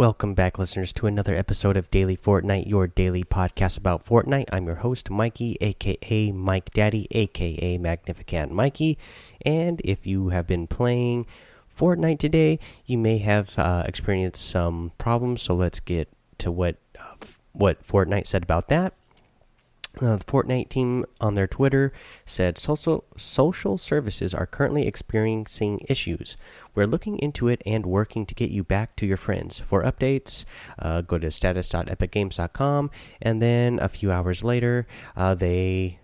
Welcome back, listeners, to another episode of Daily Fortnite, your daily podcast about Fortnite. I'm your host, Mikey, aka Mike Daddy, aka Magnificent Mikey. And if you have been playing Fortnite today, you may have uh, experienced some problems. So let's get to what uh, what Fortnite said about that. Uh, the Fortnite team on their Twitter said social social services are currently experiencing issues. We're looking into it and working to get you back to your friends. For updates, uh, go to status.epicgames.com, and then a few hours later, uh, they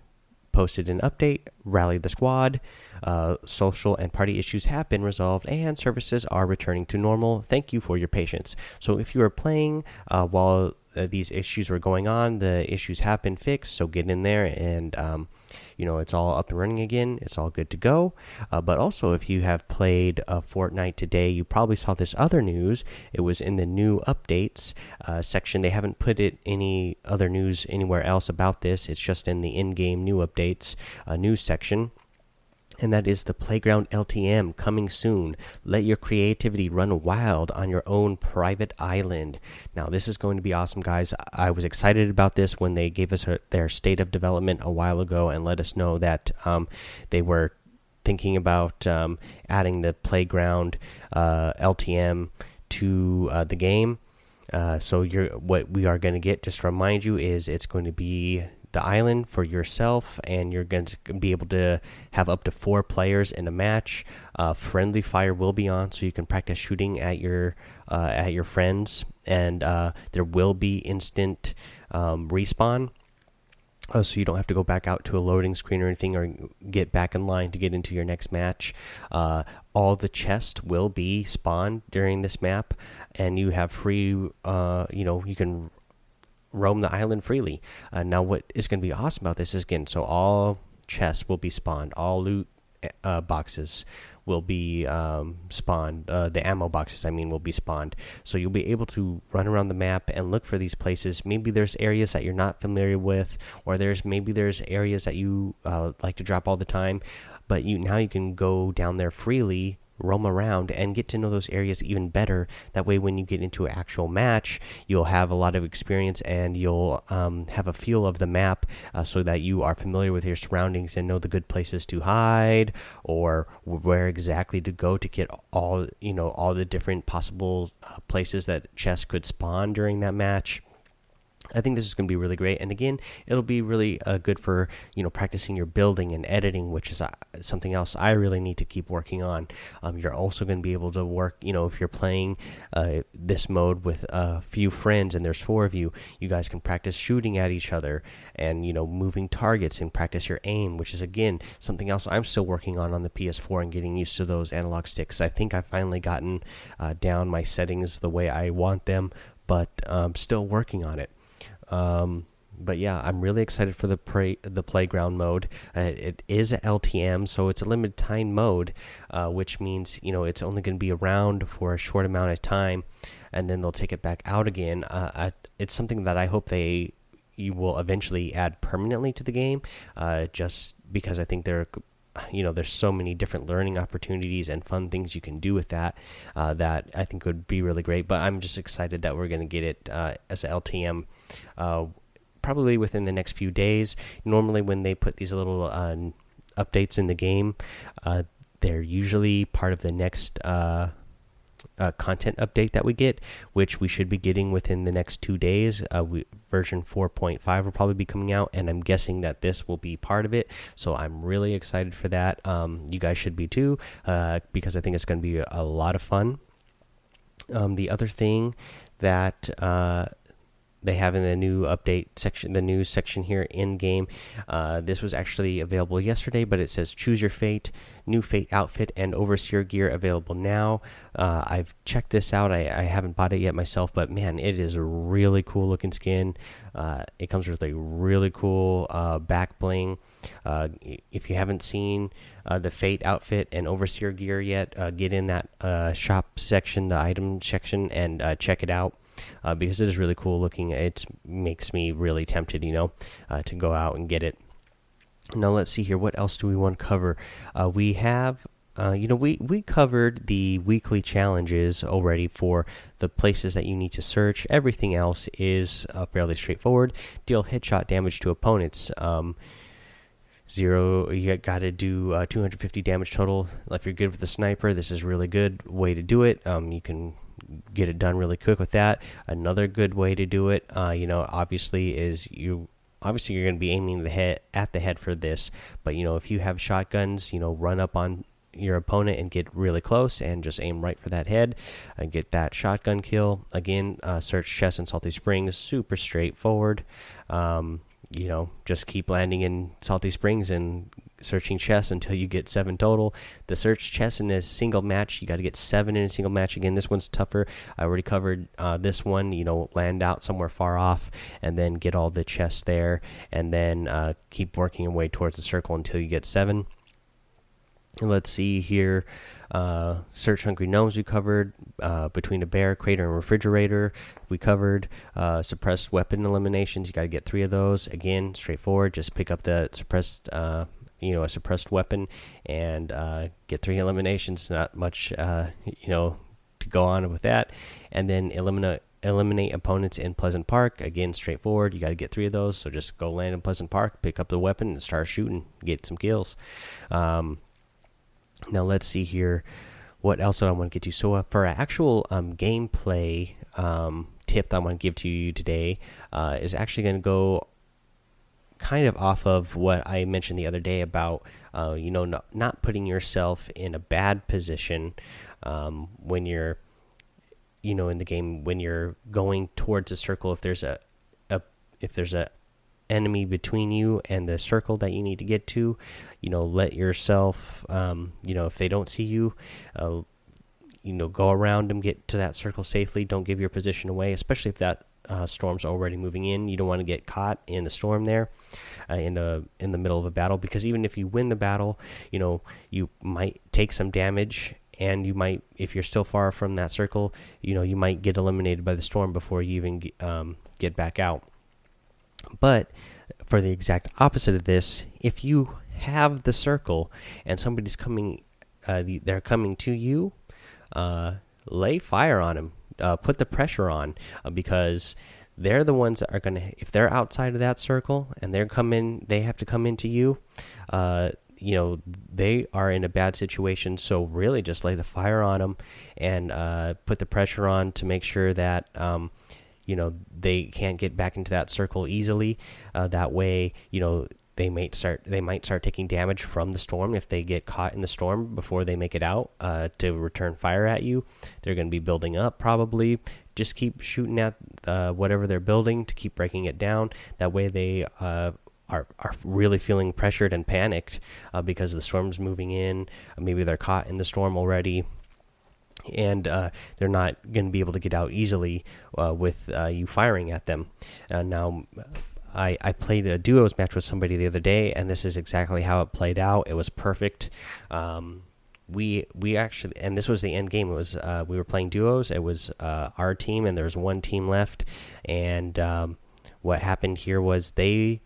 posted an update, rallied the squad. Uh, social and party issues have been resolved, and services are returning to normal. Thank you for your patience. So, if you are playing uh, while these issues were going on, the issues have been fixed. So, get in there and um, you know it's all up and running again. It's all good to go. Uh, but also if you have played uh, fortnite today you probably saw this other news. It was in the new updates uh, section. They haven't put it any other news anywhere else about this. It's just in the in-game new updates uh, news section and that is the Playground LTM coming soon. Let your creativity run wild on your own private island. Now, this is going to be awesome, guys. I was excited about this when they gave us their state of development a while ago and let us know that um, they were thinking about um, adding the Playground uh, LTM to uh, the game. Uh, so you're what we are going to get. Just to remind you is it's going to be the island for yourself, and you're going to be able to have up to four players in a match. Uh, friendly fire will be on, so you can practice shooting at your uh, at your friends, and uh, there will be instant um, respawn. Uh, so you don't have to go back out to a loading screen or anything, or get back in line to get into your next match. Uh, all the chests will be spawned during this map, and you have free. Uh, you know, you can roam the island freely. Uh, now, what is going to be awesome about this is again, so all chests will be spawned, all loot uh, boxes will be um, spawned. Uh, the ammo boxes, I mean, will be spawned. So you'll be able to run around the map and look for these places. Maybe there's areas that you're not familiar with, or there's maybe there's areas that you uh, like to drop all the time. But you now you can go down there freely roam around and get to know those areas even better. That way, when you get into an actual match, you'll have a lot of experience and you'll um, have a feel of the map uh, so that you are familiar with your surroundings and know the good places to hide or where exactly to go to get all you know all the different possible uh, places that chests could spawn during that match. I think this is going to be really great, and again, it'll be really uh, good for you know practicing your building and editing, which is uh, something else I really need to keep working on. Um, you're also going to be able to work, you know, if you're playing uh, this mode with a few friends and there's four of you, you guys can practice shooting at each other and you know moving targets and practice your aim, which is again something else I'm still working on on the PS4 and getting used to those analog sticks. I think I've finally gotten uh, down my settings the way I want them, but um, still working on it. Um, but yeah, I'm really excited for the play the playground mode. Uh, it is a LTM, so it's a limited time mode, uh, which means you know it's only going to be around for a short amount of time, and then they'll take it back out again. Uh, I, it's something that I hope they you will eventually add permanently to the game, uh, just because I think they're you know there's so many different learning opportunities and fun things you can do with that uh, that I think would be really great. But I'm just excited that we're going to get it uh, as a LTM. Uh, probably within the next few days. Normally, when they put these little uh, updates in the game, uh, they're usually part of the next uh, uh, content update that we get, which we should be getting within the next two days. Uh, we, version 4.5 will probably be coming out, and I'm guessing that this will be part of it. So I'm really excited for that. Um, you guys should be too, uh, because I think it's going to be a lot of fun. Um, the other thing that uh, they have in the new update section, the news section here in game. Uh, this was actually available yesterday, but it says choose your fate, new fate outfit, and overseer gear available now. Uh, I've checked this out. I, I, haven't bought it yet myself, but man, it is a really cool looking skin. Uh, it comes with a really cool uh, back bling. Uh, if you haven't seen uh, the Fate outfit and Overseer gear yet, get in that shop section, the item section, and check it out uh, because it is really cool looking. It makes me really tempted, you know, uh, to go out and get it. Now let's see here. What else do we want to cover? Uh, we have uh, you know, we we covered the weekly challenges already for the places that you need to search. Everything else is uh, fairly straightforward. Deal headshot damage to opponents. Um, zero, you got to do uh, 250 damage total. If you're good with the sniper, this is really good way to do it. Um, you can get it done really quick with that. Another good way to do it, uh, you know, obviously is you obviously you're going to be aiming the head at the head for this but you know if you have shotguns you know run up on your opponent and get really close and just aim right for that head and get that shotgun kill again uh, search chest and salty springs super straightforward um, you know just keep landing in salty springs and searching chests until you get seven total the search chest in a single match you got to get seven in a single match again this one's tougher i already covered uh, this one you know land out somewhere far off and then get all the chests there and then uh, keep working your way towards the circle until you get seven Let's see here. Uh, search hungry gnomes we covered. Uh, between a bear, crater, and refrigerator we covered. Uh, suppressed weapon eliminations. You got to get three of those. Again, straightforward. Just pick up the suppressed, uh, you know, a suppressed weapon and uh, get three eliminations. Not much, uh, you know, to go on with that. And then eliminate eliminate opponents in Pleasant Park. Again, straightforward. You got to get three of those. So just go land in Pleasant Park, pick up the weapon, and start shooting. Get some kills. Um, now let's see here. What else do I want to get to? So uh, for actual um, gameplay um, tip that I want to give to you today uh, is actually going to go kind of off of what I mentioned the other day about uh, you know not, not, putting yourself in a bad position um, when you're you know in the game when you're going towards a circle if there's a, a if there's a enemy between you and the circle that you need to get to you know let yourself um, you know if they don't see you uh, you know go around them get to that circle safely. Don't give your position away especially if that uh, storm's already moving in you don't want to get caught in the storm there uh, in the in the middle of a battle because even if you win the battle you know you might take some damage and you might if you're still far from that circle you know you might get eliminated by the storm before you even get, um, get back out but for the exact opposite of this, if you have the circle and somebody's coming, uh, they're coming to you, uh, lay fire on them. Uh, put the pressure on uh, because they're the ones that are going to, if they're outside of that circle and they're coming, they have to come into you. Uh, you know they are in a bad situation so really just lay the fire on them and uh, put the pressure on to make sure that um, you know they can't get back into that circle easily. Uh, that way, you know they might start they might start taking damage from the storm if they get caught in the storm before they make it out uh, to return fire at you. They're going to be building up probably. Just keep shooting at uh, whatever they're building to keep breaking it down. That way they uh, are are really feeling pressured and panicked uh, because the storm's moving in. Maybe they're caught in the storm already and uh, they're not going to be able to get out easily uh, with uh, you firing at them. Uh, now, I, I played a duos match with somebody the other day, and this is exactly how it played out. It was perfect. Um, we we actually, and this was the end game. It was uh, we were playing duos. It was uh, our team, and there was one team left. And um, what happened here was they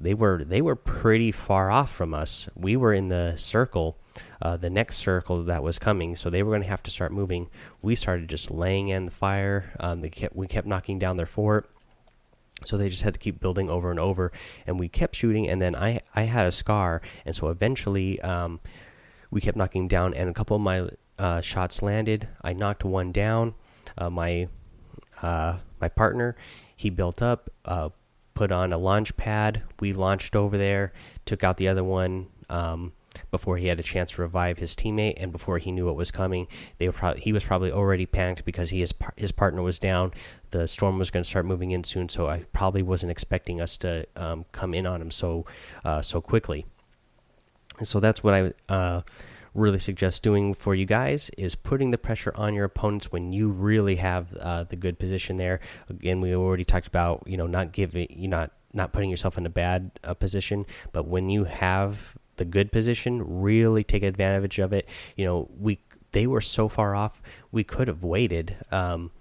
they were they were pretty far off from us. We were in the circle uh, the next circle that was coming. So they were going to have to start moving. We started just laying in the fire. Um, they kept we kept knocking down their fort. So they just had to keep building over and over, and we kept shooting. And then I I had a scar, and so eventually um, we kept knocking down, and a couple of my uh, shots landed. I knocked one down. Uh, my uh, my partner he built up, uh, put on a launch pad. We launched over there, took out the other one. Um, before he had a chance to revive his teammate and before he knew what was coming. They were he was probably already panicked because he his his partner was down. The storm was going to start moving in soon, so I probably wasn't expecting us to um, come in on him so uh, so quickly. And so that's what I uh, really suggest doing for you guys is putting the pressure on your opponents when you really have uh, the good position there. Again, we already talked about you know not giving you not not putting yourself in a bad uh, position, but when you have the good position, really take advantage of it. You know, we they were so far off, we could have waited. Um,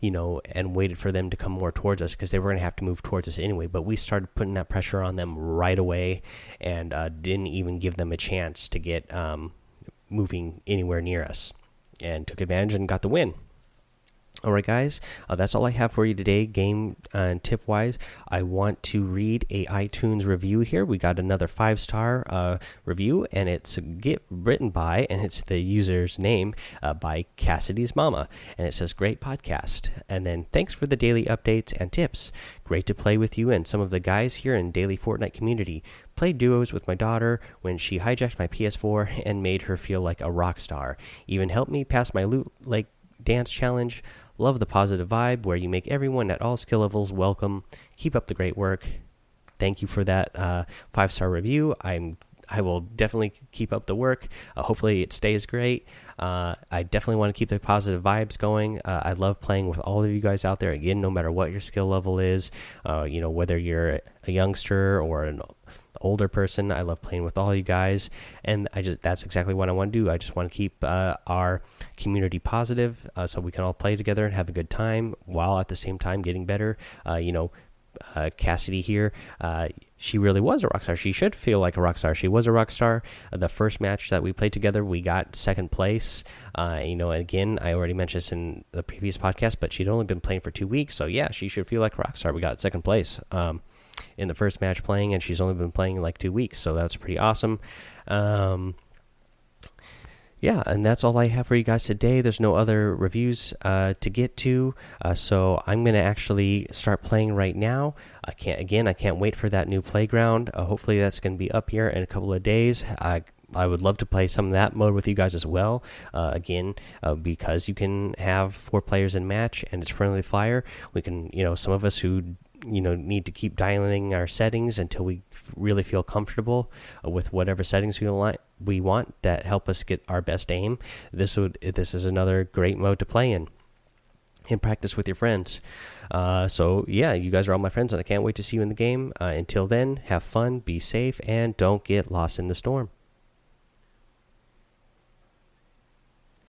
you know, and waited for them to come more towards us because they were going to have to move towards us anyway. But we started putting that pressure on them right away and uh, didn't even give them a chance to get, um, moving anywhere near us, and took advantage and got the win. All right, guys, uh, that's all I have for you today, game uh, tip wise. I want to read a iTunes review here. We got another five star uh, review, and it's get written by, and it's the user's name uh, by Cassidy's Mama, and it says great podcast. And then thanks for the daily updates and tips. Great to play with you and some of the guys here in daily Fortnite community. Played duos with my daughter when she hijacked my PS4 and made her feel like a rock star. Even helped me pass my Loot Lake dance challenge Love the positive vibe where you make everyone at all skill levels welcome. Keep up the great work. Thank you for that uh, five star review. I'm I will definitely keep up the work. Uh, hopefully, it stays great. Uh, I definitely want to keep the positive vibes going. Uh, I love playing with all of you guys out there. Again, no matter what your skill level is, uh, you know whether you're a youngster or an older person. I love playing with all you guys, and I just that's exactly what I want to do. I just want to keep uh, our community positive, uh, so we can all play together and have a good time while at the same time getting better. Uh, you know, uh, Cassidy here. Uh, she really was a rock star. She should feel like a rock star. She was a rock star. The first match that we played together, we got second place. Uh, you know, again, I already mentioned this in the previous podcast, but she'd only been playing for two weeks, so yeah, she should feel like a rock star. We got second place. Um, in the first match playing, and she's only been playing like two weeks, so that's pretty awesome. Um, yeah, and that's all I have for you guys today. There's no other reviews uh, to get to, uh, so I'm gonna actually start playing right now. I can't again. I can't wait for that new playground. Uh, hopefully, that's gonna be up here in a couple of days. I I would love to play some of that mode with you guys as well. Uh, again, uh, because you can have four players in match and it's friendly fire. We can, you know, some of us who you know need to keep dialing our settings until we really feel comfortable uh, with whatever settings we want we want that help us get our best aim. This would this is another great mode to play in and practice with your friends. Uh, so yeah you guys are all my friends and i can't wait to see you in the game. Uh, until then have fun be safe and don't get lost in the storm